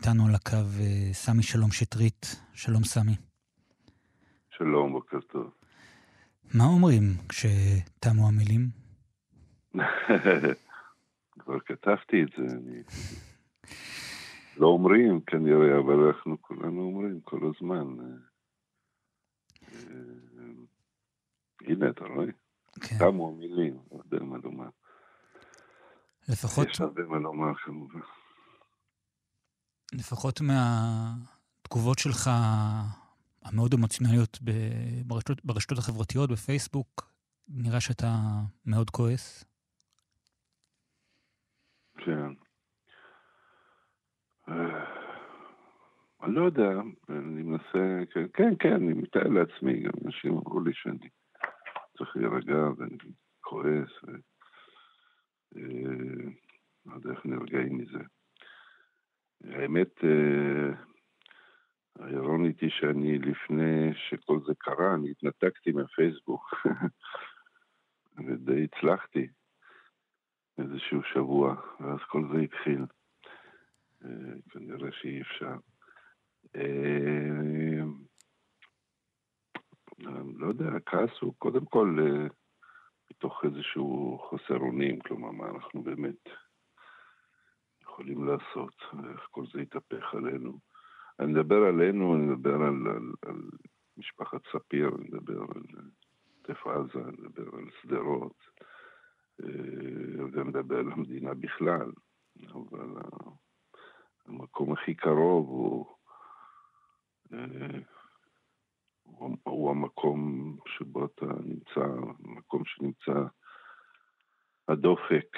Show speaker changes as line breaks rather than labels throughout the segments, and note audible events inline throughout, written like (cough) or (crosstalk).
איתנו על הקו אה, סמי שלום שטרית. שלום סמי.
שלום, בוקר טוב.
מה אומרים כשתמו המילים? (laughs)
כבר כתבתי את זה, אני... לא אומרים כנראה, אבל אנחנו כולנו אומרים כל הזמן. אה, הנה, אתה רואה? כן. תמו המילים, לא יודע מה לומר.
לפחות...
יש הרבה מה לומר כמובן.
לפחות מהתגובות שלך המאוד אמוציונליות ברשתות, ברשתות החברתיות, בפייסבוק, נראה שאתה מאוד כועס.
כן. אה, אני לא יודע, אני מנסה, כן, כן, כן, אני מתאר לעצמי, גם אנשים אמרו לי שאני צריך להירגע ואני כועס, ו... אה, לא יודע איך נרגעים מזה. האמת, אה, האירונית היא שאני, לפני שכל זה קרה, אני התנתקתי מהפייסבוק, (laughs) ודי הצלחתי איזשהו שבוע, ואז כל זה התחיל. אה, כנראה שאי אפשר. אה, לא יודע, הכעס הוא קודם כל מתוך איזשהו חוסר אונים, כלומר, מה אנחנו באמת יכולים לעשות, איך כל זה יתהפך עלינו. אני מדבר עלינו, אני מדבר על, על, על משפחת ספיר, אני מדבר על עוטף עזה, אני מדבר על שדרות, אה, ואני מדבר על המדינה בכלל, אבל המקום הכי קרוב הוא, אה, הוא, הוא המקום שבו אתה נמצא, המקום שנמצא הדופק.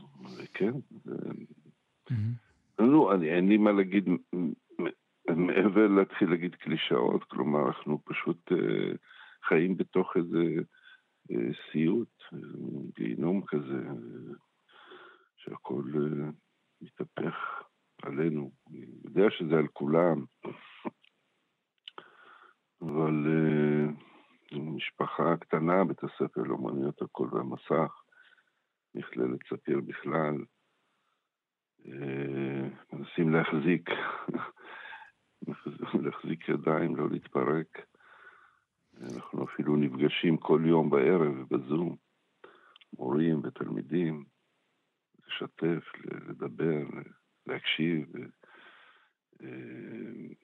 אה, כן. לא, אין לי מה להגיד מעבר להתחיל להגיד קלישאות, כלומר, אנחנו פשוט אה, חיים בתוך איזה אה, סיוט, גיהינום כזה, שהכל אה, מתהפך עלינו. אני יודע שזה על כולם, אבל משפחה קטנה, בית הספר לאומנויות הקול והמסך, מכללת ספיר בכלל, אה, מנסים להחזיק, (laughs) להחזיק ידיים, לא להתפרק. אנחנו אפילו נפגשים כל יום בערב בזום, מורים ותלמידים, לשתף, לדבר, להקשיב. אה,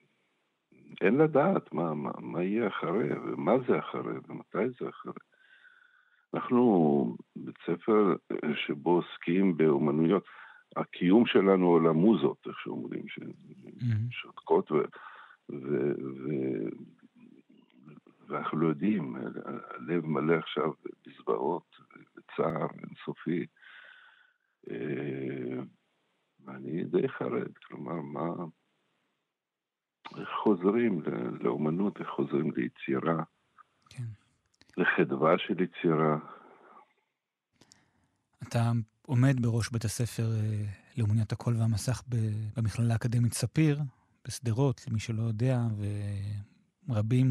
אין לדעת מה, מה, מה יהיה אחרי, ומה זה אחרי, ומתי זה אחרי. אנחנו בית ספר שבו עוסקים באומנויות. הקיום שלנו הוא למוזות, איך שאומרים, ששותקות, ו, ו, ו, ואנחנו לא יודעים, הלב מלא עכשיו בזוועות, בצער אינסופי. אה, ואני די חרד, כלומר, מה... איך חוזרים לאומנות, איך חוזרים ליצירה. כן. לחדווה של יצירה.
אתה עומד בראש בית הספר אה, לאומניית הקול והמסך במכללה האקדמית ספיר, בשדרות, למי שלא יודע, ורבים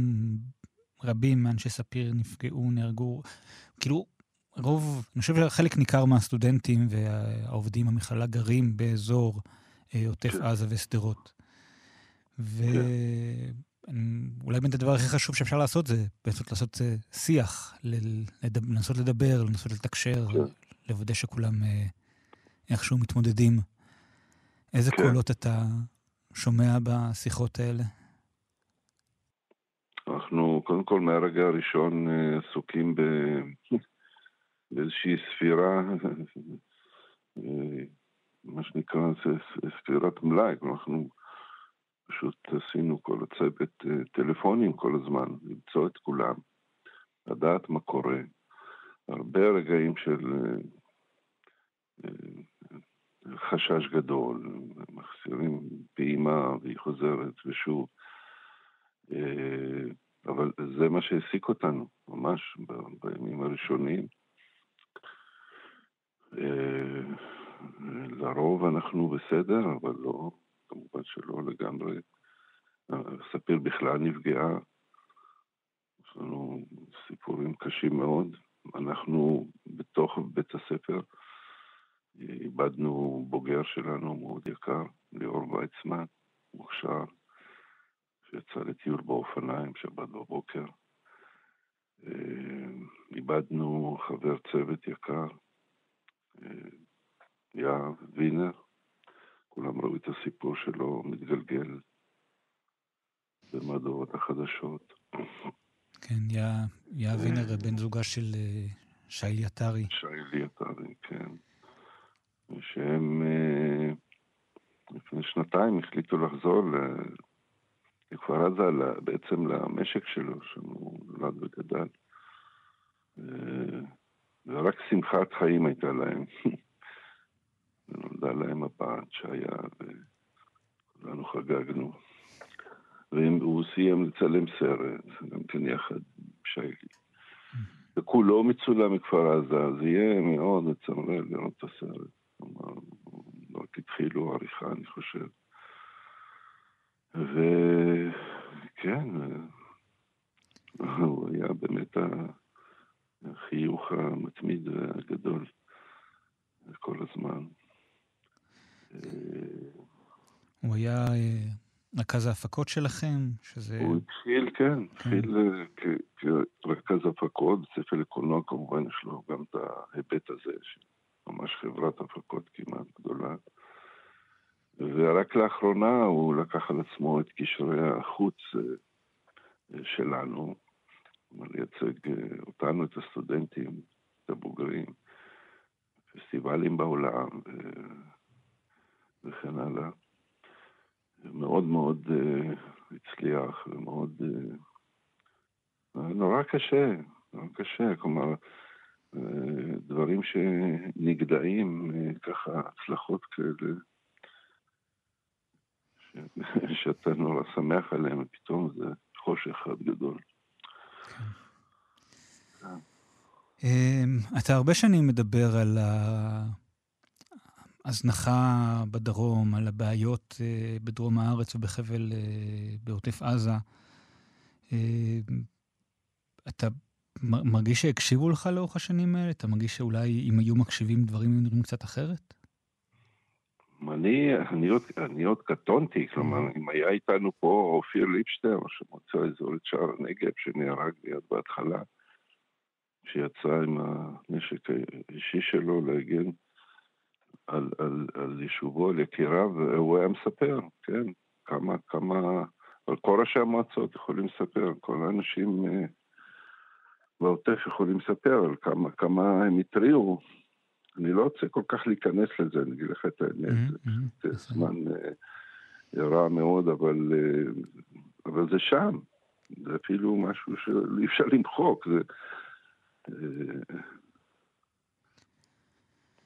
רבים מאנשי ספיר נפגעו, נהרגו. כאילו, רוב, אני חושב שחלק ניכר מהסטודנטים והעובדים במכללה גרים באזור אה, עוטף כן. עזה ושדרות. ו... אולי באמת הדבר הכי חשוב שאפשר לעשות זה בעצם לעשות אה, שיח, לנסות לדבר, לנסות לתקשר, כן. לוודא שכולם אה, איכשהו מתמודדים. איזה כן. קולות אתה שומע בשיחות האלה?
אנחנו קודם כל מהרגע הראשון אה, עסוקים ב... באיזושהי ספירה, מה שנקרא ספירת מלאי, אנחנו פשוט עשינו כל הצוות אה, טלפונים כל הזמן, למצוא את כולם, לדעת מה קורה. הרבה רגעים של אה, אה, חשש גדול, מחסירים פעימה והיא חוזרת ושוב. אבל זה מה שהעסיק אותנו, ממש בימים הראשונים. לרוב אנחנו בסדר, אבל לא, כמובן שלא לגמרי. ספיר בכלל נפגעה. יש לנו סיפורים קשים מאוד. אנחנו בתוך בית הספר איבדנו בוגר שלנו מאוד יקר, ליאור ויצמן, מוכשר, שיצא לטיול באופניים שבת בבוקר. אה, איבדנו חבר צוות יקר, אה, יהב וינר, כולם ראו את הסיפור שלו מתגלגל במהדורות החדשות.
כן, יהב וינר, בן זוגה של אה, שיילי עטרי.
שיילי עטרי, כן. שהם לפני שנתיים החליטו לחזור לכפר עזה, בעצם למשק שלו, שהוא נולד וגדל. ורק שמחת חיים הייתה להם. (laughs) ונולדה להם הבת שהיה, וכולנו חגגנו. והוא סיים לצלם סרט, גם כן יחד עם שיילי. וכולו מצולם מכפר עזה, זה יהיה מאוד מצמרר לראות את הסרט. כלומר, רק התחילו עריכה, אני חושב. וכן, הוא היה באמת החיוך המתמיד והגדול כל הזמן.
הוא היה אה, רכז ההפקות שלכם, שזה...
הוא התחיל, כן, כן. התחיל אה, כרכז הפקות, בספר לקולנוע כמובן יש לו גם את ההיבט הזה, ממש חברת הפקות כמעט גדולה. ורק לאחרונה הוא לקח על עצמו את קשרי החוץ אה, שלנו, לייצג אותנו, את הסטודנטים, את הבוגרים, פסטיבלים בעולם וכן הלאה. מאוד מאוד uh, הצליח ומאוד... Uh, נורא קשה, נורא קשה, כלומר, uh, דברים שנגדעים, uh, ככה, הצלחות כאלה, ש... (laughs) שאתה נורא שמח עליהם, ופתאום זה חושך אחד גדול.
אתה הרבה שנים מדבר על ההזנחה בדרום, על הבעיות אה, בדרום הארץ ובחבל, אה, בעוטף עזה. אמ, אתה מרגיש שהקשיבו לך לאורך השנים האלה? אתה מרגיש שאולי אם היו מקשיבים דברים היו נראים קצת אחרת?
אני, אני, עוד, אני עוד קטונתי, כלומר, mm-hmm. אם היה איתנו פה אופיר ליפשטר, ראש המועצה האזורית שער הנגב, שנהרג מיד בהתחלה, שיצא עם הנשק האישי שלו להגן על, על, על יישובו, על יקיריו, הוא היה מספר, כן, כמה, כמה, על כל ראשי המועצות יכולים לספר, כל האנשים אה, בעוטף יכולים לספר על כמה, כמה הם התריעו. אני לא רוצה כל כך להיכנס לזה, אני אגיד לך את האמת, mm-hmm, זה mm-hmm, זמן uh, רע מאוד, אבל, אבל זה שם, זה אפילו משהו שאי אפשר למחוק, זה...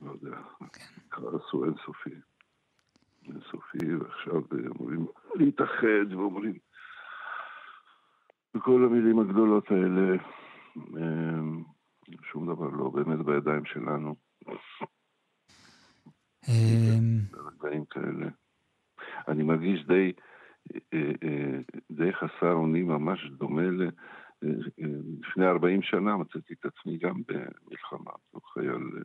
אה, לא יודע, כעסו אינסופי. אינסופי, ועכשיו אמורים להתאחד ואומרים... וכל המילים הגדולות האלה, אה, שום דבר לא באמת בידיים שלנו. ברגעים אה, כאלה. אני מרגיש די, די חסר אונים, ממש דומה לפני 40 שנה מצאתי את עצמי גם במלחמה, חייל...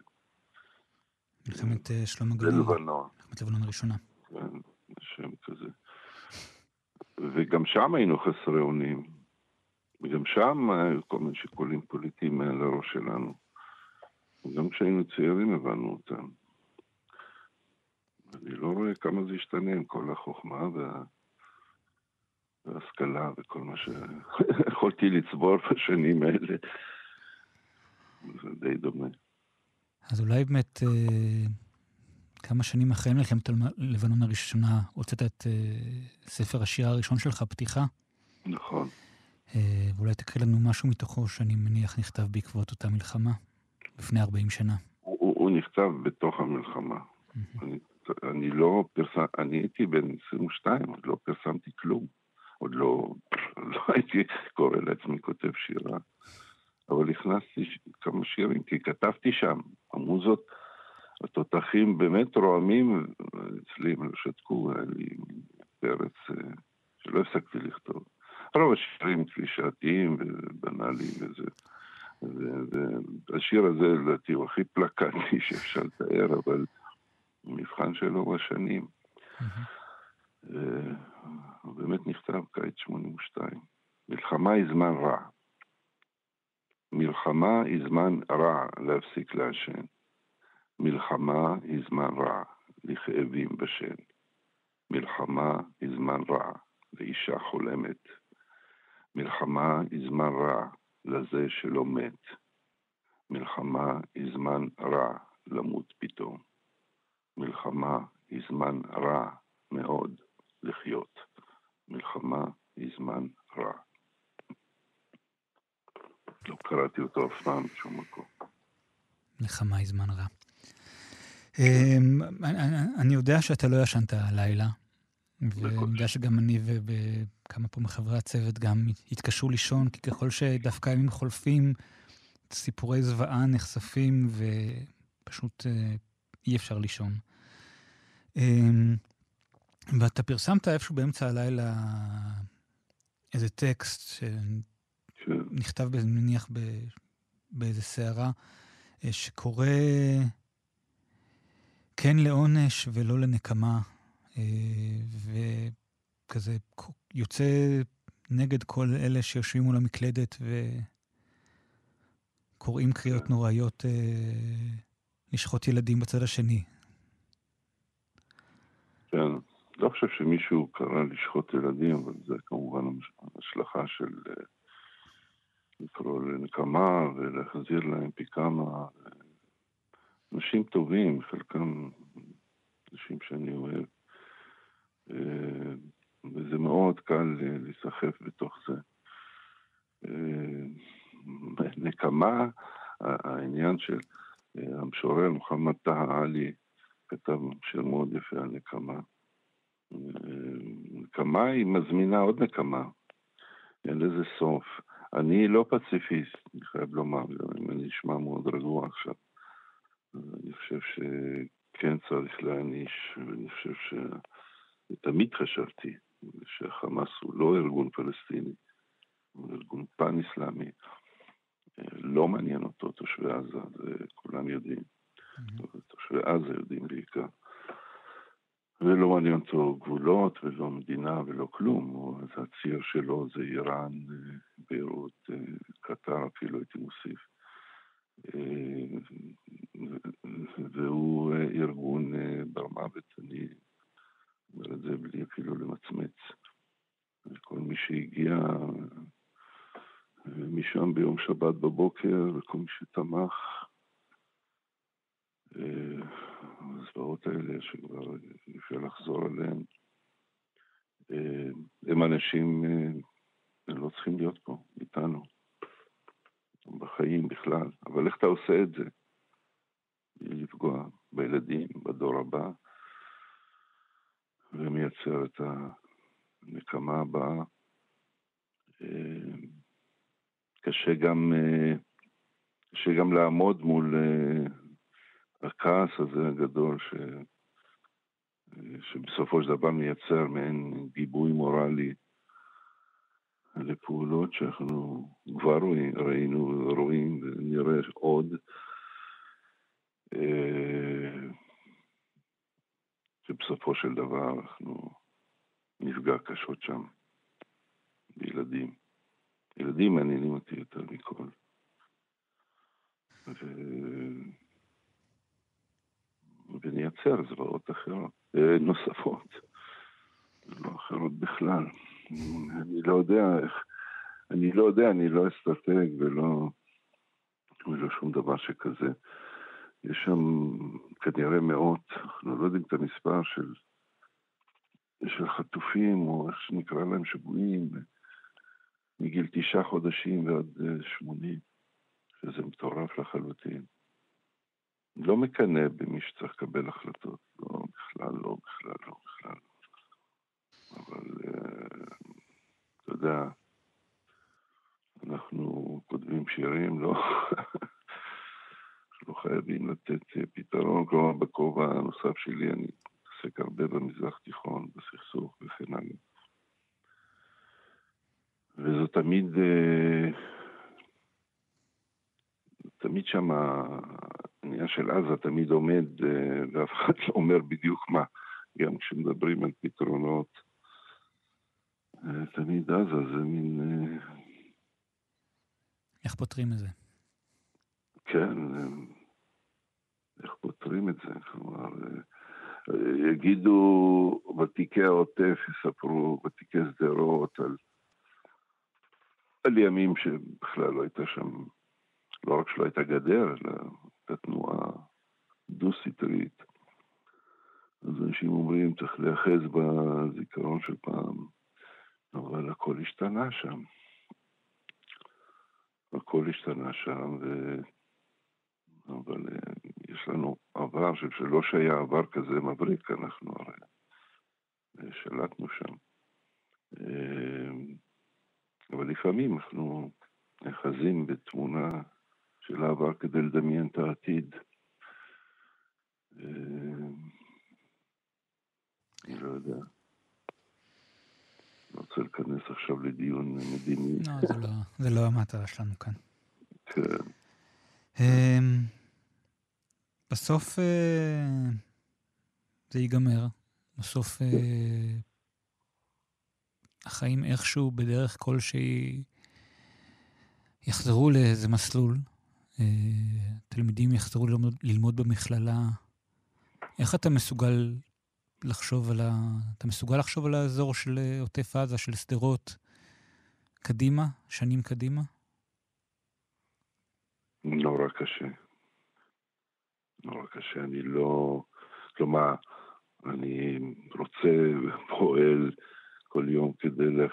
מלחמת אה, שלום הגלוי.
בלבנון.
מלחמת לבנון הראשונה.
כן, שם כזה. וגם שם היינו חסרי אונים. וגם שם היו כל מיני שיקולים פוליטיים מעל הראש שלנו. וגם כשהיינו צעירים הבנו אותם. אני לא רואה כמה זה ישתנה עם כל החוכמה וה... והשכלה וכל מה שיכולתי לצבור בשנים האלה. זה די דומה.
אז אולי באמת אה, כמה שנים אחרי מלחמת לבנון הראשונה הוצאת את אה, ספר השיר הראשון שלך, פתיחה.
נכון.
אה, ואולי תקריא לנו משהו מתוכו שאני מניח נכתב בעקבות אותה מלחמה, לפני 40 שנה.
הוא, הוא, הוא נכתב בתוך המלחמה. Mm-hmm. אני, אני לא פרסם, אני הייתי בן 22, עוד לא פרסמתי כלום. עוד לא, לא הייתי קורא לעצמי כותב שירה, אבל הכנסתי כמה שירים, כי כתבתי שם, המוזות, התותחים באמת רועמים, אצלי הם לא שתקו, היה לי פרץ אה, שלא הפסקתי לכתוב. רוב השירים קלישאתיים ובנאליים וזה. והשיר הזה, לדעתי, הוא הכי פלקטי (laughs) שאפשר לתאר, אבל מבחן שלו בשנים. הוא באמת נכתב קיץ 82. מלחמה היא זמן רע. מלחמה היא זמן רע להפסיק לעשן. מלחמה היא זמן רע לכאבים בשן. מלחמה היא זמן רע לאישה חולמת. מלחמה היא זמן רע לזה שלא מת. מלחמה היא זמן רע למות פתאום. מלחמה היא זמן רע מאוד לחיות. מלחמה היא זמן רע. לא קראתי אותו אף פעם בשום מקום.
היא זמן רע. אמ, אני יודע שאתה לא ישנת הלילה, ואני יודע שגם אני וכמה פה מחברי הצוות גם התקשו לישון, כי ככל שדווקא הימים חולפים, סיפורי זוועה נחשפים ופשוט אה, אי אפשר לישון. אמ, ואתה פרסמת איפשהו באמצע הלילה איזה טקסט שנכתב, אני מניח, באיזה סערה, אה, שקורא כן לעונש ולא לנקמה, אה, וכזה יוצא נגד כל אלה שיושבים מול המקלדת וקוראים קריאות. נוראיות אה, לשחוט ילדים בצד השני.
כן, לא חושב שמישהו קרא לשחוט ילדים, אבל זה כמובן השלכה של לקרוא לנקמה ולהחזיר להם פי כמה. אנשים טובים, חלקם אנשים שאני אוהב. אה, וזה מאוד קל להיסחף בתוך זה. אה, נקמה, העניין של אה, המשורר מוחמד טהא עלי כתב שיר מאוד יפה על נקמה. נקמה היא מזמינה עוד נקמה, אין לזה סוף. אני לא פציפיסט, אני חייב לומר, אם אני נשמע מאוד רגוע עכשיו. אני חושב שכן צריך להעניש, ואני חושב ש... תמיד חשבתי שהחמאס הוא לא ארגון פלסטיני, הוא ארגון פן-אסלאמי. לא מעניין אותו תושבי עזה, זה כולם יודעים. Mm-hmm. תושבי עזה יודעים בעיקר. ולא מעניין אותו גבולות ולא מדינה ולא כלום. אז הציר שלו זה איראן, ביירות, קטר אפילו הייתי מוסיף. והוא ארגון בר מוות, אני אומר את זה בלי אפילו למצמץ. וכל מי שהגיע משם ביום שבת בבוקר, וכל מי שתמך, הזוועות האלה שכבר אפשר לחזור עליהן, הם אנשים, הם לא צריכים להיות פה איתנו. בחיים בכלל, אבל איך אתה עושה את זה? לפגוע בילדים, בדור הבא, ומייצר את הנקמה הבאה. אה, קשה גם, אה, קשה גם לעמוד מול אה, הכעס הזה הגדול ש, שבסופו של דבר מייצר מעין גיבוי מורלי לפעולות שאנחנו כבר רואים, ראינו ורואים ונראה עוד. אה, שבסופו של דבר אנחנו נפגע קשות שם בילדים. ילדים מעניינים אותי יותר מכל. ו... ונייצר זוועות אחרות, אה, נוספות, לא אחרות בכלל. אני לא יודע איך, אני לא יודע, אני לא אסטרטג ולא, ולא שום דבר שכזה. יש שם כנראה מאות, אנחנו לא יודעים את המספר של, של חטופים, או איך שנקרא להם, שבויים, מגיל תשעה חודשים ועד אה, שמונים, שזה מטורף לחלוטין. לא מקנא במי שצריך לקבל החלטות, לא, בכלל לא, בכלל לא, בכלל לא. אבל uh, אתה יודע, אנחנו כותבים שירים, לא, לא חייבים לתת אה, פתרון, כלומר בכובע הנוסף שלי אני מתעסק הרבה במזרח תיכון, בסכסוך וכן הלאה. וזו תמיד, uh, תמיד שם העניין של עזה תמיד עומד, ואף אחד לא אומר בדיוק מה, גם כשמדברים על פתרונות. תמיד עזה זה מין...
איך פותרים את זה?
כן, איך פותרים את זה? כלומר, יגידו ותיקי העוטף, יספרו ותיקי שדרות על, על ימים שבכלל לא הייתה שם, לא רק שלא הייתה גדר, אלא הייתה תנועה דו-סטרית. אז אנשים אומרים, צריך להיאחז בזיכרון של פעם, אבל הכל השתנה שם. הכל השתנה שם, ו... אבל אה, יש לנו עבר שלא שהיה עבר כזה מבריק, אנחנו הרי אה, שלטנו שם. אה, אבל לפעמים אנחנו נאחזים בתמונה של העבר כדי לדמיין את העתיד. אני לא יודע. לא רוצה להיכנס עכשיו לדיון מדיני.
לא, זה לא, זה לא המטרה שלנו כאן.
כן.
אמ, בסוף אה, זה ייגמר. בסוף אה, החיים איכשהו, בדרך כלשהי, יחזרו לאיזה מסלול. אה, תלמידים יחזרו ללמוד, ללמוד במכללה. איך אתה מסוגל לחשוב על ה... אתה מסוגל לחשוב על האזור של אה, עוטף עזה, של שדרות, קדימה, שנים קדימה?
נורא קשה. נורא קשה. אני לא... כלומר, אני רוצה ופועל כל יום כדי, ל...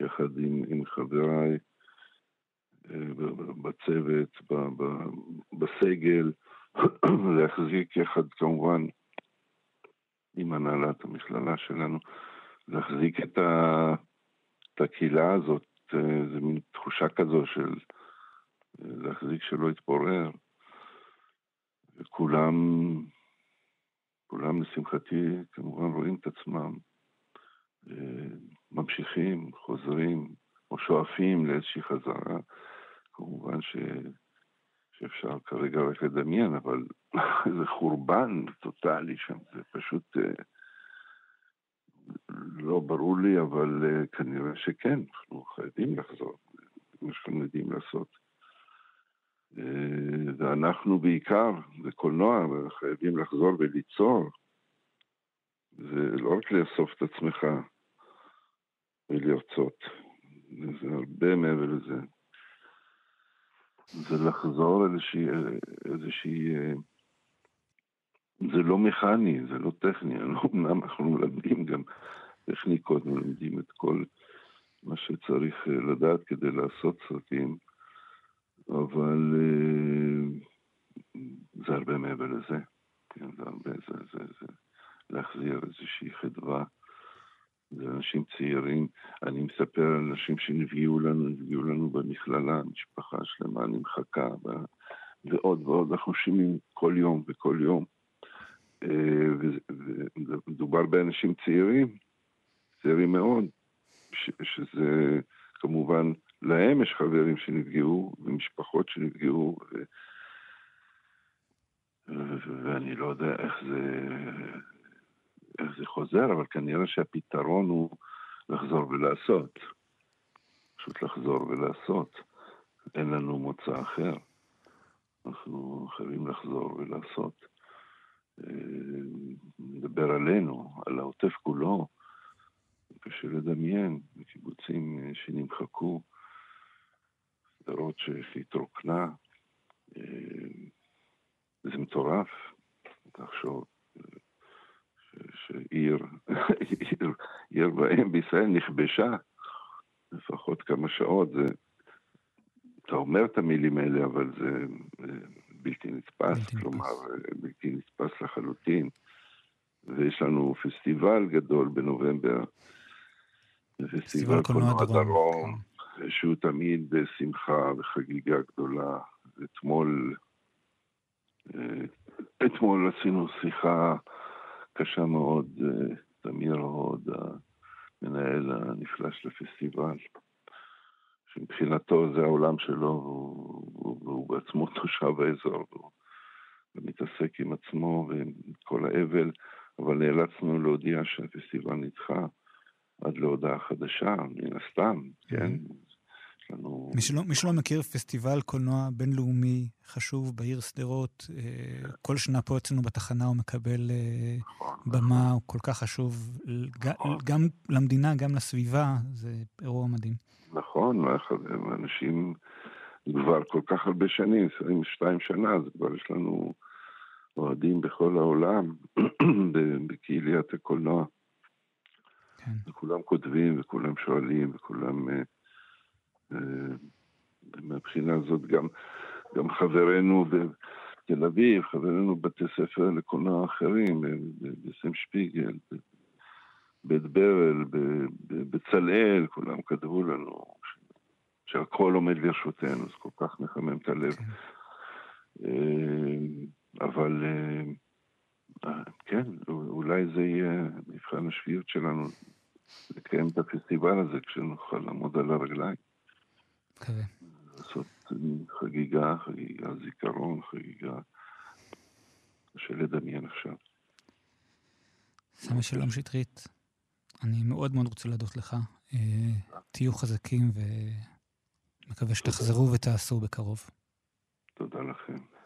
יחד עם, עם חבריי בצוות, בסגל, (clears throat) להחזיק יחד כמובן עם הנהלת המכללה שלנו, להחזיק את, ה, את הקהילה הזאת, אה, זו מין תחושה כזו של להחזיק שלא יתפורר. וכולם, כולם לשמחתי כמובן רואים את עצמם, אה, ממשיכים, חוזרים, או שואפים לאיזושהי חזרה. כמובן ש... שאפשר כרגע רק לדמיין, אבל (laughs) זה חורבן טוטאלי שם, זה פשוט אה, לא ברור לי, אבל אה, כנראה שכן, אנחנו חייבים לחזור, מה שאנחנו יודעים לעשות. אה, ואנחנו בעיקר, בקולנוע, חייבים לחזור וליצור. זה לא רק לאסוף את עצמך ולרצות, זה הרבה מעבר לזה. זה לחזור איזושהי. אה, זה לא מכני, זה לא טכני, אמנם אנחנו מלמדים גם טכניקות, מלמדים את כל מה שצריך אה, לדעת כדי לעשות סרטים, אבל אה, זה הרבה מעבר לזה. כן, זה הרבה, זה, זה, זה להחזיר איזושהי חדווה. זה אנשים צעירים. אני מספר על אנשים שנפגעו לנו, נפגעו לנו במכללה, משפחה שלמה נמחקה, ועוד ועוד. אנחנו שומעים כל יום וכל יום. אה, ומדובר באנשים צעירים, צעירים מאוד, שזה כמובן, להם יש חברים שנפגעו ומשפחות שנפגעו, ו... ואני לא יודע איך זה, חוזר, אבל כנראה שהפתרון הוא לחזור ולעשות. פשוט לחזור ולעשות. אין לנו מוצא אחר. אנחנו חייבים לחזור ולעשות. אה, נדבר עלינו, על העוטף כולו. קשה לדמיין, קיבוצים אה, שנמחקו, סדרות שהתרוקנה. אה, זה מטורף, תחשוב. שעיר, עיר, (laughs) עיר ואם בישראל נכבשה לפחות כמה שעות. זה, אתה אומר את המילים האלה, אבל זה בלתי נתפס, בלתי כלומר, נתפס. בלתי נתפס לחלוטין. ויש לנו פסטיבל גדול בנובמבר, פסטיבל קולנוע דרום, כן. שהוא תמיד בשמחה וחגיגה גדולה. אתמול, אה, אתמול עשינו שיחה קשה מאוד, אה, תמיר הוד, המנהל הנפלא של הפסטיבל, שמבחינתו זה העולם שלו, והוא, והוא בעצמו תושב האזור, והוא מתעסק עם עצמו ועם כל האבל, אבל נאלצנו להודיע שהפסטיבל נדחה עד להודעה חדשה, מן הסתם, כן?
לנו... מי שלא, מי שלא מכיר, פסטיבל קולנוע בינלאומי חשוב בעיר שדרות, אה, כל שנה פה אצלנו בתחנה הוא מקבל אה, נכון, במה. הוא כל כך חשוב נכון. גם למדינה, גם לסביבה, זה אירוע מדהים.
נכון, אנשים כבר כל כך הרבה שנים, 22 שנה, אז כבר יש לנו אוהדים בכל העולם, (clears throat) בקהיליית הקולנוע. כן. וכולם כותבים, וכולם שואלים, וכולם... Uh, מהבחינה הזאת גם, גם חברינו בתל אביב, חברינו בבתי ספר לקולנוע אחרים, בסם שפיגל, בית ברל, בצלאל, כולם כתבו לנו שהכל עומד לרשותנו, זה כל כך מחמם את הלב. כן. אה, אבל אה, כן, אולי זה יהיה מבחן השפיות שלנו לקיים את הפסטיבל הזה כשנוכל לעמוד על הרגליים. לעשות חגיגה, חגיגה זיכרון, חגיגה קשה לדמיין עכשיו.
סמי שלום שטרית, אני מאוד מאוד רוצה להודות לך. אה, תהיו חזקים ומקווה שתחזרו ותעשו בקרוב.
תודה לכם.